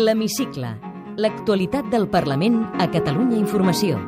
L'Hemicicle. L'actualitat del Parlament a Catalunya Informació.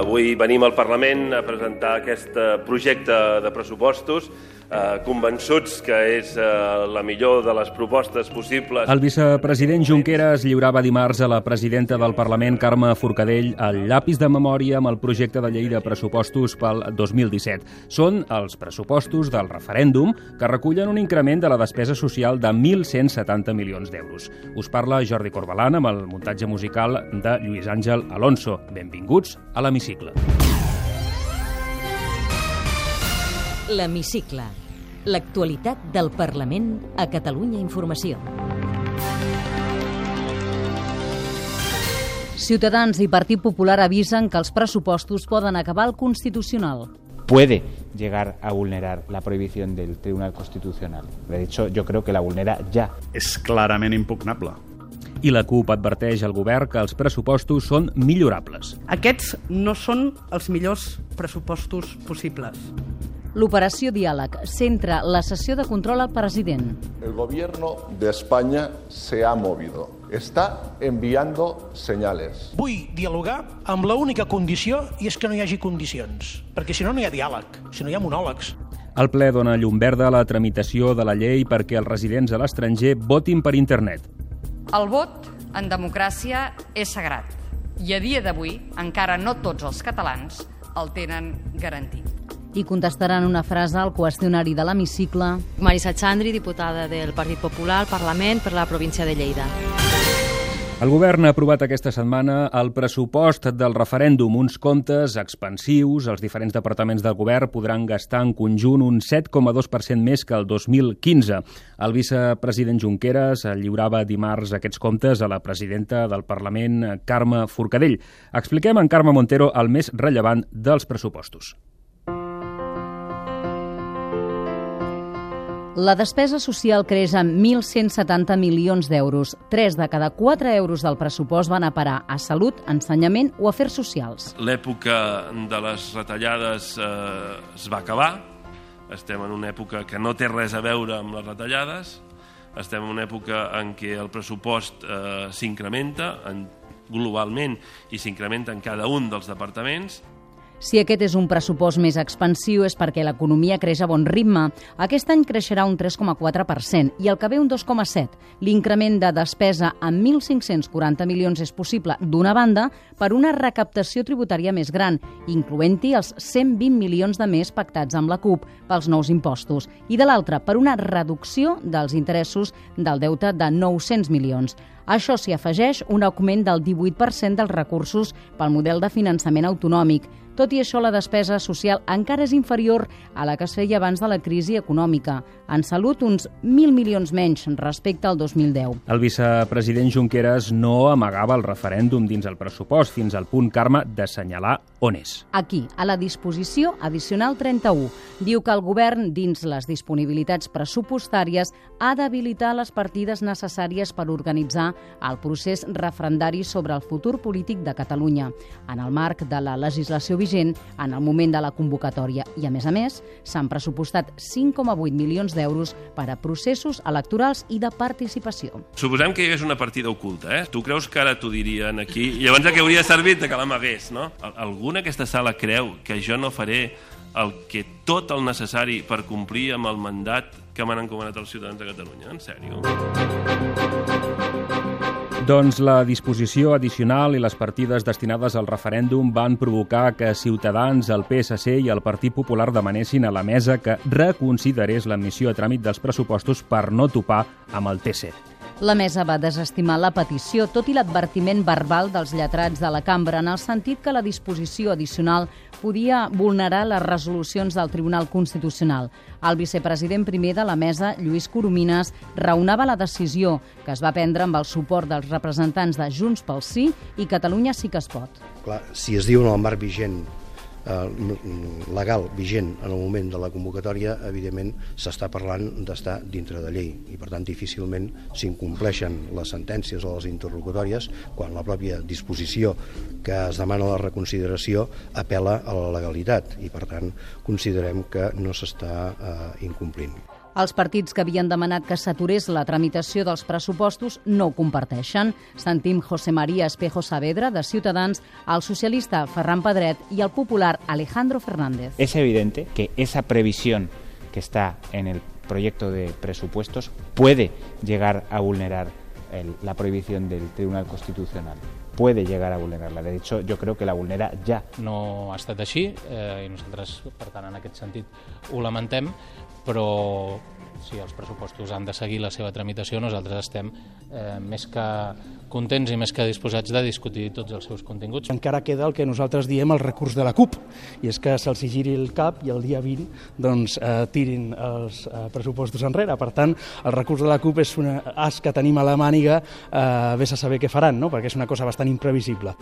Avui venim al Parlament a presentar aquest eh, projecte de pressupostos eh, convençuts que és eh, la millor de les propostes possibles. El vicepresident Junqueras lliurava dimarts a la presidenta del Parlament, Carme Forcadell, el llapis de memòria amb el projecte de llei de pressupostos pel 2017. Són els pressupostos del referèndum que recullen un increment de la despesa social de 1.170 milions d'euros. Us parla Jordi Corbalan amb el muntatge musical de Lluís Àngel Alonso. Benvinguts a l'Hemicicle. L'Hemicicle. L'actualitat del Parlament a Catalunya Informació. Ciutadans i Partit Popular avisen que els pressupostos poden acabar al Constitucional. puede llegar a vulnerar la prohibición del Tribunal Constitucional. De hecho, yo creo que la vulnera ya. és clarament impugnable. I la CUP adverteix al govern que els pressupostos són millorables. Aquests no són els millors pressupostos possibles. L'operació Diàleg centra la sessió de control al president. El gobierno de España se ha movido. Está enviando señales. Vull dialogar amb l'única condició i és que no hi hagi condicions, perquè si no no hi ha diàleg, si no hi ha monòlegs. El ple dona llum verda a la tramitació de la llei perquè els residents a l'estranger votin per internet. El vot en democràcia és sagrat i a dia d'avui encara no tots els catalans el tenen garantit. I contestaran una frase al qüestionari de l'hemicicle. Marisa Chandri, diputada del Partit Popular al Parlament per la província de Lleida. El govern ha aprovat aquesta setmana el pressupost del referèndum, uns comptes expansius. Els diferents departaments del govern podran gastar en conjunt un 7,2% més que el 2015. El vicepresident Junqueras lliurava dimarts aquests comptes a la presidenta del Parlament, Carme Forcadell. Expliquem en Carme Montero el més rellevant dels pressupostos. La despesa social creix en 1.170 milions d'euros. Tres de cada quatre euros del pressupost van a parar a salut, ensenyament o afers socials. L'època de les retallades eh, es va acabar. Estem en una època que no té res a veure amb les retallades. Estem en una època en què el pressupost eh, s'incrementa en, globalment i s'incrementa en cada un dels departaments Si aquest és un pressupost més expansiu és perquè l'economia creix a bon ritme. Aquest any creixerà un 3,4% i el que ve un 2,7%. L'increment de despesa en 1.540 milions és possible, d'una banda, per una recaptació tributària més gran, incloent-hi els 120 milions de més pactats amb la CUP pels nous impostos, i de l'altra, per una reducció dels interessos del deute de 900 milions. A això s'hi afegeix un augment del 18% dels recursos pel model de finançament autonòmic. Tot i això, la despesa social encara és inferior a la que es feia abans de la crisi econòmica. En salut, uns 1.000 milions menys respecte al 2010. El vicepresident Junqueras no amagava el referèndum dins el pressupost fins al punt, Carme, d'assenyalar on és. Aquí, a la disposició addicional 31, diu que el govern, dins les disponibilitats pressupostàries, ha d'habilitar les partides necessàries per organitzar el procés referendari sobre el futur polític de Catalunya, en el marc de la legislació vigent en el moment de la convocatòria. I, a més a més, s'han pressupostat 5,8 milions d'euros per a processos electorals i de participació. Suposem que hi hagués una partida oculta, eh? Tu creus que ara t'ho dirien aquí? I llavors què hauria servit de que l'amagués, no? Al- Algú en aquesta sala creu que jo no faré el que tot el necessari per complir amb el mandat que m'han encomanat els ciutadans de Catalunya? En sèrio? Doncs la disposició addicional i les partides destinades al referèndum van provocar que Ciutadans, el PSC i el Partit Popular demanessin a la mesa que reconsiderés l'admissió a tràmit dels pressupostos per no topar amb el TC. La mesa va desestimar la petició, tot i l'advertiment verbal dels lletrats de la cambra, en el sentit que la disposició addicional podia vulnerar les resolucions del Tribunal Constitucional. El vicepresident primer de la mesa, Lluís Coromines, raonava la decisió que es va prendre amb el suport dels representants de Junts pel Sí i Catalunya sí que es pot. Clar, si es diu en el marc vigent legal vigent en el moment de la convocatòria, evidentment s'està parlant d'estar dintre de llei i per tant difícilment s'incompleixen les sentències o les interlocutòries quan la pròpia disposició que es demana la reconsideració apela a la legalitat i per tant considerem que no s'està eh, incomplint. Els partits que havien demanat que s'aturés la tramitació dels pressupostos no ho comparteixen. Sentim José María Espejo Saavedra, de Ciutadans, el socialista Ferran Pedret i el popular Alejandro Fernández. Es evidente que esa previsión que está en el proyecto de presupuestos puede llegar a vulnerar el, la prohibición del Tribunal Constitucional puede llegar a vulnerarla. De hecho, yo creo que la vulnera ja. No ha estat així eh, i nosaltres, per tant, en aquest sentit ho lamentem, però si els pressupostos han de seguir la seva tramitació, nosaltres estem eh, més que contents i més que disposats de discutir tots els seus continguts. Encara queda el que nosaltres diem el recurs de la CUP, i és que se'ls giri el cap i el dia 20 doncs, eh, tirin els eh, pressupostos enrere. Per tant, el recurs de la CUP és una as que tenim a la màniga, eh, vés a saber què faran, no? perquè és una cosa bastant imprevisible.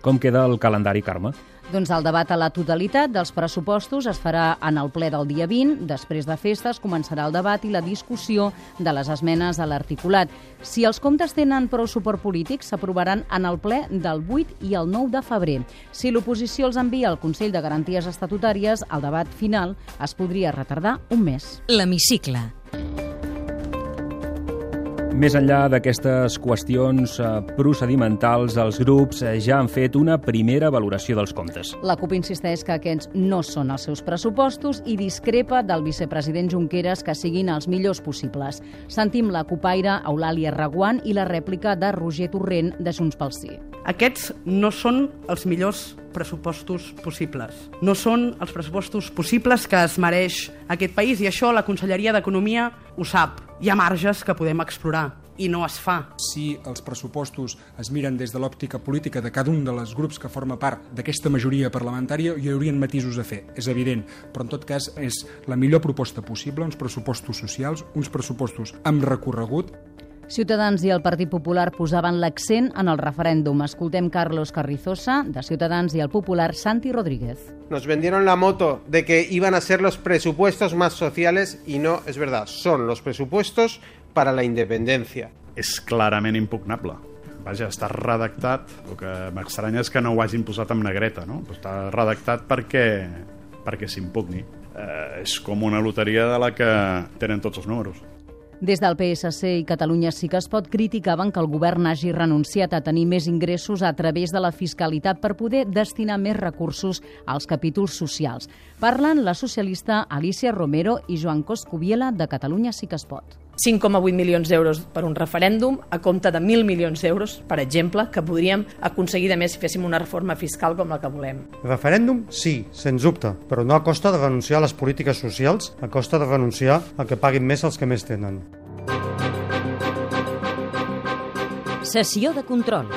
Com queda el calendari, Carme? Doncs el debat a la totalitat dels pressupostos es farà en el ple del dia 20. Després de festes començarà el debat i la discussió de les esmenes a l'articulat. Si els comptes tenen prou suport polític, s'aprovaran en el ple del 8 i el 9 de febrer. Si l'oposició els envia al Consell de Garanties Estatutàries, el debat final es podria retardar un mes. L'hemicicle. Més enllà d'aquestes qüestions eh, procedimentals, els grups eh, ja han fet una primera valoració dels comptes. La CUP insisteix que aquests no són els seus pressupostos i discrepa del vicepresident Junqueras que siguin els millors possibles. Sentim la cupaire Eulàlia Raguant i la rèplica de Roger Torrent de Junts pel Sí. Aquests no són els millors pressupostos possibles. No són els pressupostos possibles que es mereix aquest país i això la Conselleria d'Economia ho sap. Hi ha marges que podem explorar i no es fa. Si els pressupostos es miren des de l'òptica política de cada un dels grups que forma part d'aquesta majoria parlamentària, hi haurien matisos a fer, és evident, però en tot cas és la millor proposta possible, uns pressupostos socials, uns pressupostos amb recorregut, Ciutadans i el Partit Popular posaven l'accent en el referèndum. Escoltem Carlos Carrizosa, de Ciutadans, i el popular Santi Rodríguez. Nos vendieron la moto de que iban a ser los presupuestos más sociales y no es verdad. Son los presupuestos para la independencia. És clarament impugnable. Vaja, està redactat, el que m'estranya és que no ho hagin posat amb negreta, no? Està redactat perquè, perquè s'impugni. Eh, és com una loteria de la que tenen tots els números. Des del PSC i Catalunya sí que es pot criticaven que el govern hagi renunciat a tenir més ingressos a través de la fiscalitat per poder destinar més recursos als capítols socials. Parlen la socialista Alicia Romero i Joan Coscubiela de Catalunya sí que es pot. 5,8 milions d'euros per un referèndum a compte de 1.000 milions d'euros, per exemple, que podríem aconseguir de més si féssim una reforma fiscal com la que volem. Referèndum, sí, sens dubte, però no a costa de renunciar a les polítiques socials, a costa de renunciar a que paguin més els que més tenen. Sessió de control.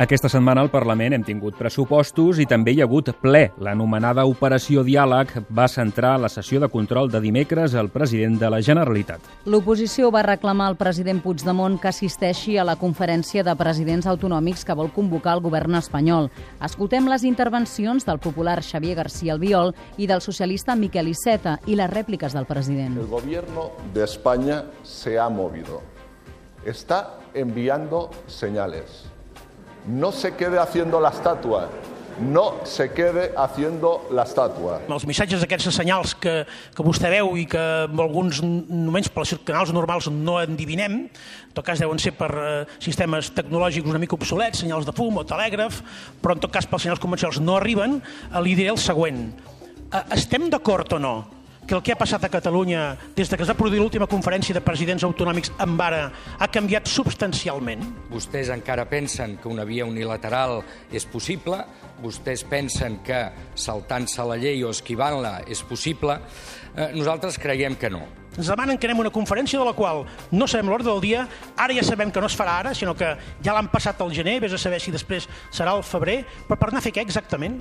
Aquesta setmana al Parlament hem tingut pressupostos i també hi ha hagut ple. L'anomenada Operació Diàleg va centrar la sessió de control de dimecres al president de la Generalitat. L'oposició va reclamar al president Puigdemont que assisteixi a la conferència de presidents autonòmics que vol convocar el govern espanyol. Escoltem les intervencions del popular Xavier García Albiol i del socialista Miquel Iceta i les rèpliques del president. El gobierno de España se ha movido. Está enviando señales. No se quede haciendo la estatua, no se quede haciendo la estatua. Els missatges d'aquests senyals que, que vostè veu i que en alguns moments pels canals normals no endivinem, en tot cas deuen ser per eh, sistemes tecnològics una mica obsolets, senyals de fum o telègraf, però en tot cas pels senyals convencionals no arriben, li diré el següent. Eh, estem d'acord o no que el que ha passat a Catalunya des de que es va produir l'última conferència de presidents autonòmics en vara ha canviat substancialment? Vostès encara pensen que una via unilateral és possible, vostès pensen que saltant-se la llei o esquivant-la és possible, eh, nosaltres creiem que no. Ens demanen que anem a una conferència de la qual no sabem l'ordre del dia, ara ja sabem que no es farà ara, sinó que ja l'han passat al gener, vés a saber si després serà al febrer, però per anar a fer què exactament?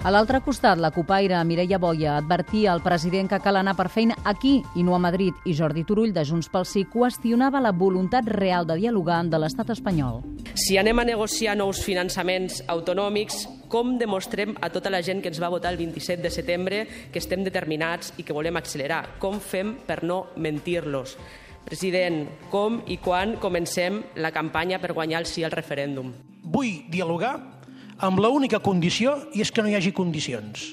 A l'altre costat, la copaire Mireia Boia advertia al president que cal anar per feina aquí i no a Madrid i Jordi Turull de Junts pel Sí qüestionava la voluntat real de dialogar de l'estat espanyol. Si anem a negociar nous finançaments autonòmics, com demostrem a tota la gent que ens va votar el 27 de setembre que estem determinats i que volem accelerar? Com fem per no mentir-los? President, com i quan comencem la campanya per guanyar el sí al referèndum? Vull dialogar amb l'única condició i és que no hi hagi condicions.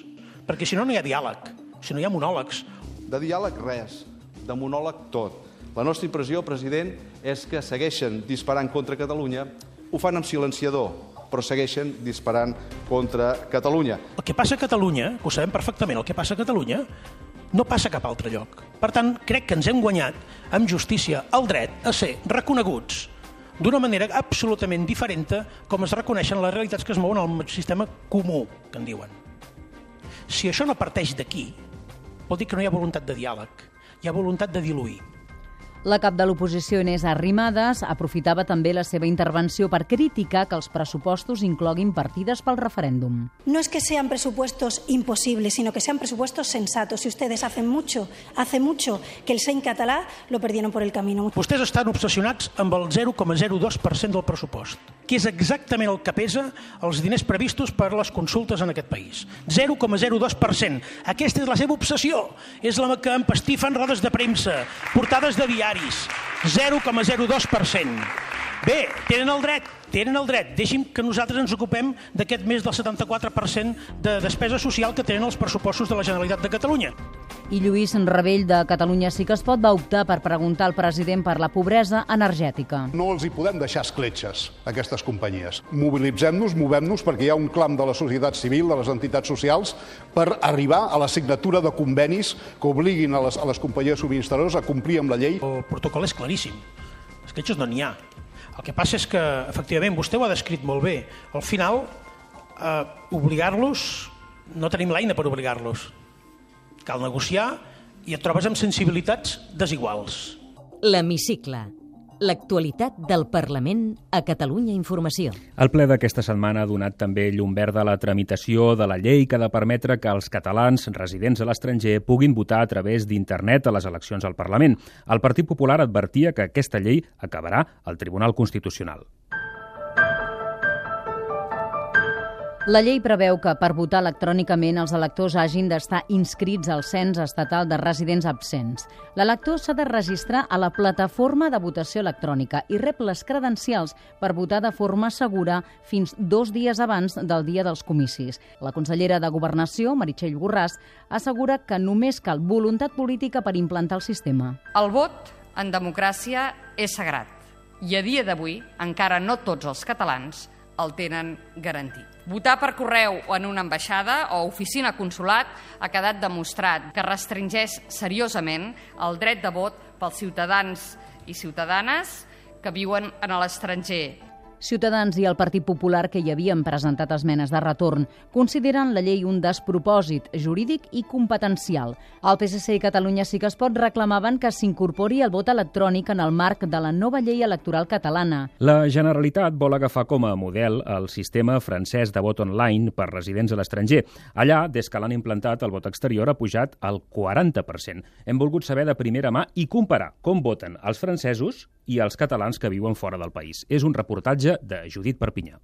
Perquè si no, no hi ha diàleg, si no hi ha monòlegs. De diàleg res, de monòleg tot. La nostra impressió, president, és que segueixen disparant contra Catalunya, ho fan amb silenciador, però segueixen disparant contra Catalunya. El que passa a Catalunya, que ho sabem perfectament, el que passa a Catalunya, no passa a cap altre lloc. Per tant, crec que ens hem guanyat amb justícia el dret a ser reconeguts d'una manera absolutament diferent com es reconeixen les realitats que es mouen al sistema comú, que en diuen. Si això no parteix d'aquí, vol dir que no hi ha voluntat de diàleg, hi ha voluntat de diluir. La cap de l'oposició, Inés Arrimadas, aprofitava també la seva intervenció per criticar que els pressupostos incloguin partides pel referèndum. No es que sean presupuestos imposibles, sino que sean presupuestos sensatos. Si ustedes hacen mucho, hace mucho que el SEIN català lo perdieron por el camino. Vostès estan obsessionats amb el 0,02% del pressupost, que és exactament el que pesa els diners previstos per les consultes en aquest país. 0,02%. Aquesta és la seva obsessió. És la que empastifen rodes de premsa, portades de diari, salaris, 0,02%. Bé, tenen el dret, tenen el dret. Deixi'm que nosaltres ens ocupem d'aquest més del 74% de despesa social que tenen els pressupostos de la Generalitat de Catalunya. I Lluís Rebell de Catalunya Sí que es pot va optar per preguntar al president per la pobresa energètica. No els hi podem deixar escletxes, aquestes companyies. Mobilitzem-nos, movem-nos, perquè hi ha un clam de la societat civil, de les entitats socials, per arribar a la signatura de convenis que obliguin a les, a les companyies subministradores a complir amb la llei. El protocol és claríssim. Escletxes no n'hi ha. El que passa és que, efectivament, vostè ho ha descrit molt bé. Al final, eh, obligar-los, no tenim l'eina per obligar-los. Cal negociar i et trobes amb sensibilitats desiguals. L'hemicicle L'actualitat del Parlament a Catalunya Informació. El ple d'aquesta setmana ha donat també llum verda a la tramitació de la llei que ha de permetre que els catalans residents a l'estranger puguin votar a través d'internet a les eleccions al Parlament. El Partit Popular advertia que aquesta llei acabarà al Tribunal Constitucional. La llei preveu que per votar electrònicament els electors hagin d'estar inscrits al cens estatal de residents absents. L'elector s'ha de registrar a la plataforma de votació electrònica i rep les credencials per votar de forma segura fins dos dies abans del dia dels comicis. La consellera de Governació, Meritxell Borràs, assegura que només cal voluntat política per implantar el sistema. El vot en democràcia és sagrat i a dia d'avui encara no tots els catalans el tenen garantit. Votar per correu o en una ambaixada o oficina consulat ha quedat demostrat que restringeix seriosament el dret de vot pels ciutadans i ciutadanes que viuen en l'estranger Ciutadans i el Partit Popular, que hi havien presentat esmenes de retorn, consideren la llei un despropòsit jurídic i competencial. El PSC i Catalunya sí que es pot reclamaven que s'incorpori el vot electrònic en el marc de la nova llei electoral catalana. La Generalitat vol agafar com a model el sistema francès de vot online per residents a l'estranger. Allà, des que l'han implantat, el vot exterior ha pujat al 40%. Hem volgut saber de primera mà i comparar com voten els francesos i els catalans que viuen fora del país. És un reportatge de Judit Perpinyà.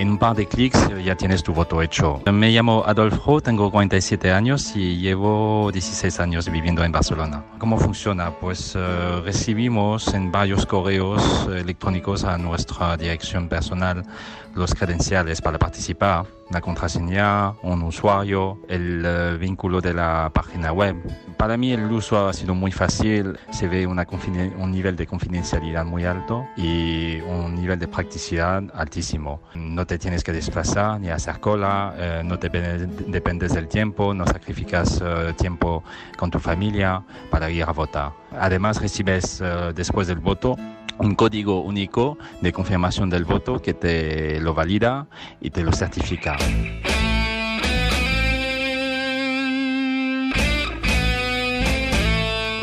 En un par de clics ya tienes tu voto hecho. Me llamo Adolfo, tengo 47 años y llevo 16 años viviendo en Barcelona. ¿Cómo funciona? Pues uh, recibimos en varios correos electrónicos a nuestra dirección personal los credenciales para participar, la contraseña, un usuario, el uh, vínculo de la página web. Para mí el uso ha sido muy fácil, se ve una un nivel de confidencialidad muy alto y un nivel de practicidad altísimo. No te tienes que desplazar ni hacer cola, eh, no te dependes del tiempo, no sacrificas uh, tiempo con tu familia para ir a votar. Además recibes después del voto un código único de confirmación del voto que te lo valida y te lo certifica.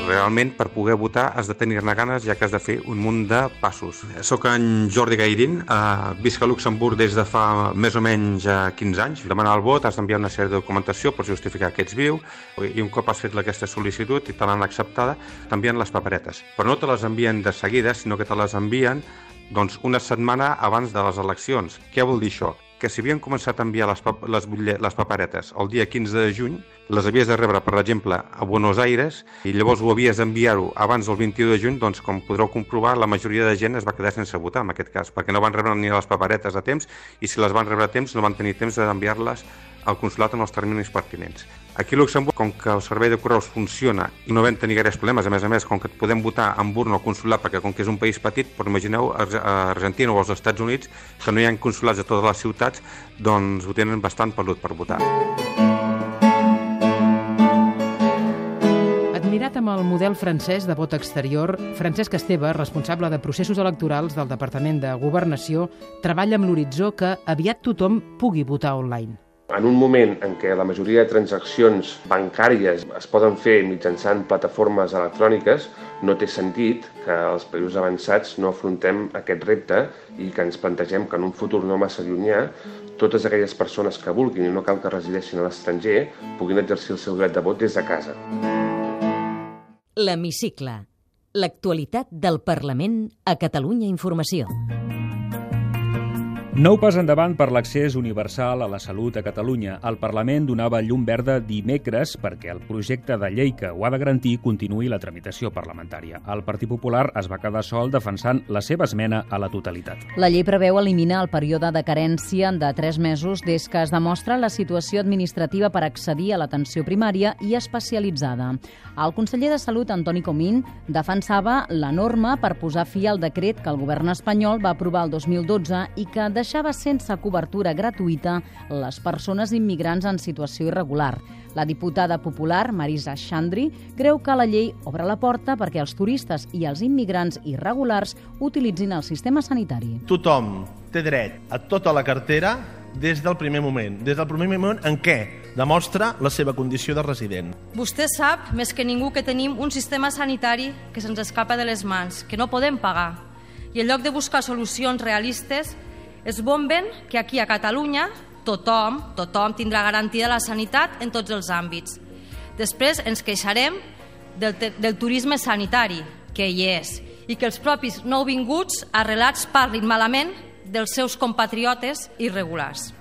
Realment per poder votar has de tenir-ne ganes ja que has de fer un munt de passos. Soc en Jordi Gairin, eh, visc a Luxemburg des de fa més o menys 15 anys. Demanar el vot has d'enviar una sèrie de documentació per justificar que ets viu i un cop has fet aquesta sol·licitud i te l'han acceptada, t'envien les paperetes. Però no te les envien de seguida, sinó que te les envien doncs, una setmana abans de les eleccions. Què vol dir això? Que si havien començat a enviar les, pap les, les paperetes el dia 15 de juny, les havies de rebre, per exemple, a Buenos Aires i llavors ho havies d'enviar-ho abans del 21 de juny, doncs com podreu comprovar, la majoria de gent es va quedar sense votar en aquest cas, perquè no van rebre ni les paperetes a temps i si les van rebre a temps no van tenir temps d'enviar-les al consulat en els terminis pertinents. Aquí a Luxemburg, com que el servei de correus funciona i no vam tenir gaires problemes, a més a més, com que podem votar en urna al consulat, perquè com que és un país petit, però imagineu a Argentina o als Estats Units, que no hi ha consulats a totes les ciutats, doncs ho tenen bastant pelut per votar. Admirat amb el model francès de vot exterior, Francesc Esteve, responsable de processos electorals del Departament de Governació, treballa amb l'horitzó que aviat tothom pugui votar online. En un moment en què la majoria de transaccions bancàries es poden fer mitjançant plataformes electròniques, no té sentit que els països avançats no afrontem aquest repte i que ens plantegem que en un futur no massa llunyà totes aquelles persones que vulguin i no cal que resideixin a l'estranger puguin exercir el seu dret de vot des de casa. L'Hemicicle. L'actualitat del Parlament a Catalunya Informació. Nou pas endavant per l'accés universal a la salut a Catalunya. El Parlament donava llum verda dimecres perquè el projecte de llei que ho ha de garantir continuï la tramitació parlamentària. El Partit Popular es va quedar sol defensant la seva esmena a la totalitat. La llei preveu eliminar el període de carència de 3 mesos des que es demostra la situació administrativa per accedir a l'atenció primària i especialitzada. El conseller de Salut, Antoni Comín, defensava la norma per posar fi al decret que el govern espanyol va aprovar el 2012 i que deixava sense cobertura gratuïta les persones immigrants en situació irregular. La diputada popular, Marisa Xandri, creu que la llei obre la porta perquè els turistes i els immigrants irregulars utilitzin el sistema sanitari. Tothom té dret a tota la cartera des del primer moment, des del primer moment en què demostra la seva condició de resident. Vostè sap, més que ningú, que tenim un sistema sanitari que se'ns escapa de les mans, que no podem pagar. I en lloc de buscar solucions realistes, es bomben que aquí a Catalunya tothom, tothom tindrà garantida la sanitat en tots els àmbits. Després ens queixarem del, del turisme sanitari, que hi és, i que els propis nouvinguts arrelats parlin malament dels seus compatriotes irregulars.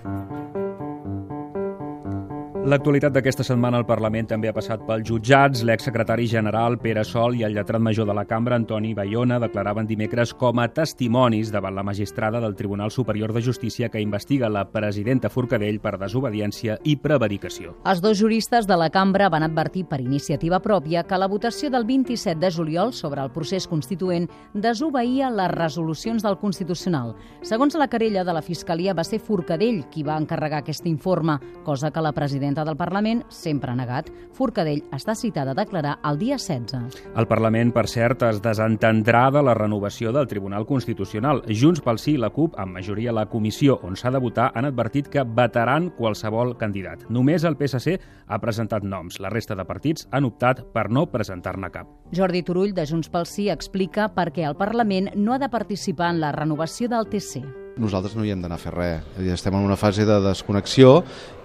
L'actualitat d'aquesta setmana al Parlament també ha passat pels jutjats. L'exsecretari general Pere Sol i el lletrat major de la cambra, Antoni Bayona, declaraven dimecres com a testimonis davant la magistrada del Tribunal Superior de Justícia que investiga la presidenta Forcadell per desobediència i prevaricació. Els dos juristes de la cambra van advertir per iniciativa pròpia que la votació del 27 de juliol sobre el procés constituent desobeïa les resolucions del Constitucional. Segons la querella de la Fiscalia, va ser Forcadell qui va encarregar aquest informe, cosa que la presidenta presidenta del Parlament sempre negat. Forcadell està citada a declarar el dia 16. El Parlament, per cert, es desentendrà de la renovació del Tribunal Constitucional. Junts pel Sí i la CUP, amb majoria a la comissió on s'ha de votar, han advertit que vetaran qualsevol candidat. Només el PSC ha presentat noms. La resta de partits han optat per no presentar-ne cap. Jordi Turull, de Junts pel Sí, explica per què el Parlament no ha de participar en la renovació del TC nosaltres no hi hem d'anar a fer res. Estem en una fase de desconnexió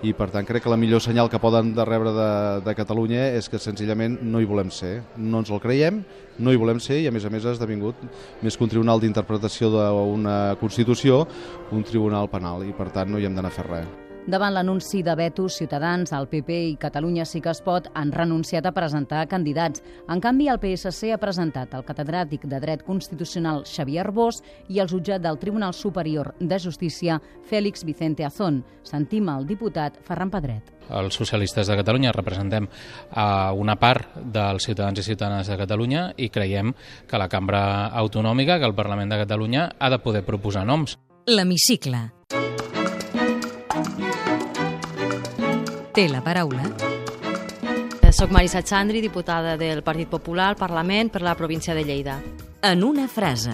i per tant crec que la millor senyal que poden de rebre de, de Catalunya és que senzillament no hi volem ser. No ens el creiem, no hi volem ser i a més a més ha esdevingut més que un tribunal d'interpretació d'una Constitució, un tribunal penal i per tant no hi hem d'anar a fer res. Davant l'anunci de veto, Ciutadans, el PP i Catalunya sí que es pot han renunciat a presentar candidats. En canvi, el PSC ha presentat el catedràtic de Dret Constitucional Xavier Arbós i el jutjat del Tribunal Superior de Justícia Fèlix Vicente Azón. Sentim el diputat Ferran Pedret. Els socialistes de Catalunya representem a una part dels ciutadans i ciutadanes de Catalunya i creiem que la cambra autonòmica, que el Parlament de Catalunya, ha de poder proposar noms. L'hemicicle Té la paraula. Soc Marisa Chandri, diputada del Partit Popular al Parlament per la província de Lleida. En una frase.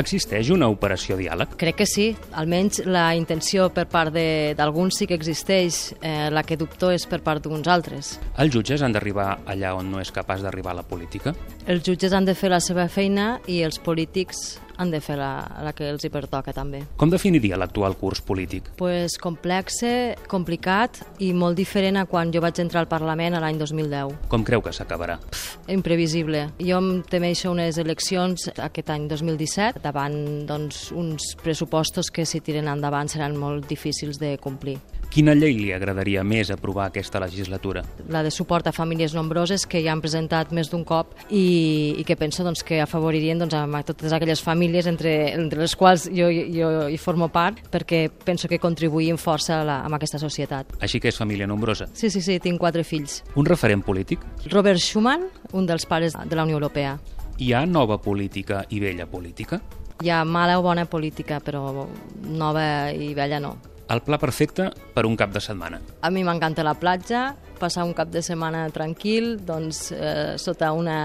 Existeix una operació diàleg? Crec que sí. Almenys la intenció per part d'alguns sí que existeix. Eh, la que dubto és per part d'uns altres. Els jutges han d'arribar allà on no és capaç d'arribar la política? Els jutges han de fer la seva feina i els polítics han de fer la, la que els hi pertoca també. Com definiria l'actual curs polític? Pues complexe, complicat i molt diferent a quan jo vaig entrar al Parlament l'any 2010. Com creu que s'acabarà? Imprevisible. Jo em temeixo unes eleccions aquest any 2017 davant doncs, uns pressupostos que si tiren endavant seran molt difícils de complir. Quina llei li agradaria més aprovar aquesta legislatura? La de suport a famílies nombroses que ja han presentat més d'un cop i, i que penso doncs, que afavoririen doncs, a totes aquelles famílies entre, entre les quals jo, jo hi formo part perquè penso que contribuïm força a, la, a aquesta societat. Així que és família nombrosa? Sí, sí, sí, tinc quatre fills. Un referent polític? Robert Schuman, un dels pares de la Unió Europea. Hi ha nova política i vella política? Hi ha mala o bona política, però nova i vella no. El pla perfecte per un cap de setmana. A mi m'encanta la platja, passar un cap de setmana tranquil, doncs eh, sota una,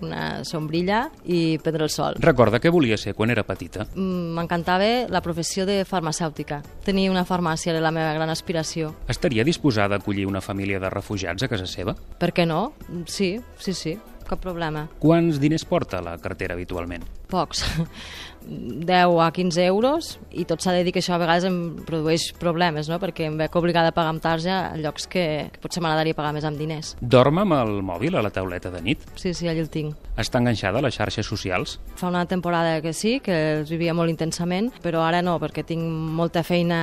una sombrilla i prendre el sol. Recorda què volia ser quan era petita? Mm, m'encantava la professió de farmacèutica. Tenir una farmàcia era la meva gran aspiració. Estaria disposada a acollir una família de refugiats a casa seva? Per què no? Sí, sí, sí cap problema. Quants diners porta la cartera habitualment? Pocs. 10 a 15 euros i tot s'ha de dir que això a vegades em produeix problemes, no? perquè em veig obligada a pagar amb tarja a llocs que, que potser m'agradaria pagar més amb diners. Dorm amb el mòbil a la tauleta de nit? Sí, sí, allà el tinc. Està enganxada a les xarxes socials? Fa una temporada que sí, que els vivia molt intensament, però ara no, perquè tinc molta feina,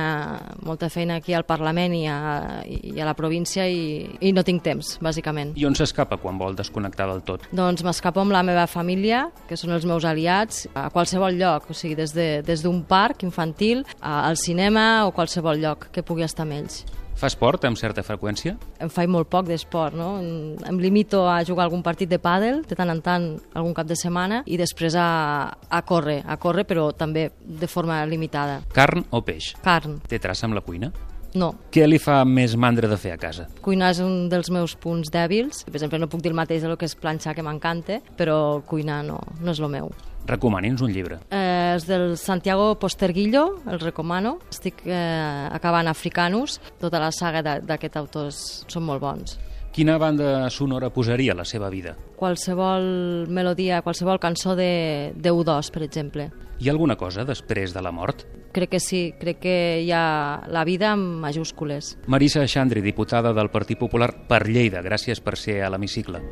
molta feina aquí al Parlament i a, i a la província i, i no tinc temps, bàsicament. I on s'escapa quan vol desconnectar del tot? Doncs m'escapo amb la meva família, que són els meus aliats, a qualsevol lloc lloc, o sigui, des d'un de, des parc infantil al cinema o qualsevol lloc que pugui estar amb ells. Fa esport amb certa freqüència? Em faig molt poc d'esport, no? Em limito a jugar algun partit de pàdel, de tant en tant, algun cap de setmana, i després a, a córrer, a córrer, però també de forma limitada. Carn o peix? Carn. Té traça amb la cuina? No. Què li fa més mandra de fer a casa? Cuinar és un dels meus punts dèbils. Per exemple, no puc dir el mateix del que és planxar, que m'encanta, però cuinar no, no és el meu. Recomani'ns un llibre. Eh, és del Santiago Posterguillo, el recomano. Estic eh, acabant Africanus. Tota la saga d'aquest autor són molt bons. Quina banda sonora posaria a la seva vida? Qualsevol melodia, qualsevol cançó de, de U2, per exemple. Hi ha alguna cosa després de la mort? Crec que sí, crec que hi ha la vida amb majúscules. Marisa Xandri, diputada del Partit Popular per Lleida, gràcies per ser a l'hemicicle.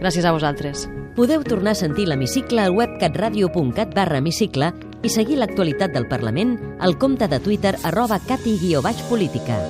Gràcies a vosaltres. Podeu tornar a sentir l'hemicicle al web catradio.cat barra hemicicle i seguir l'actualitat del Parlament al compte de Twitter arroba cati-política.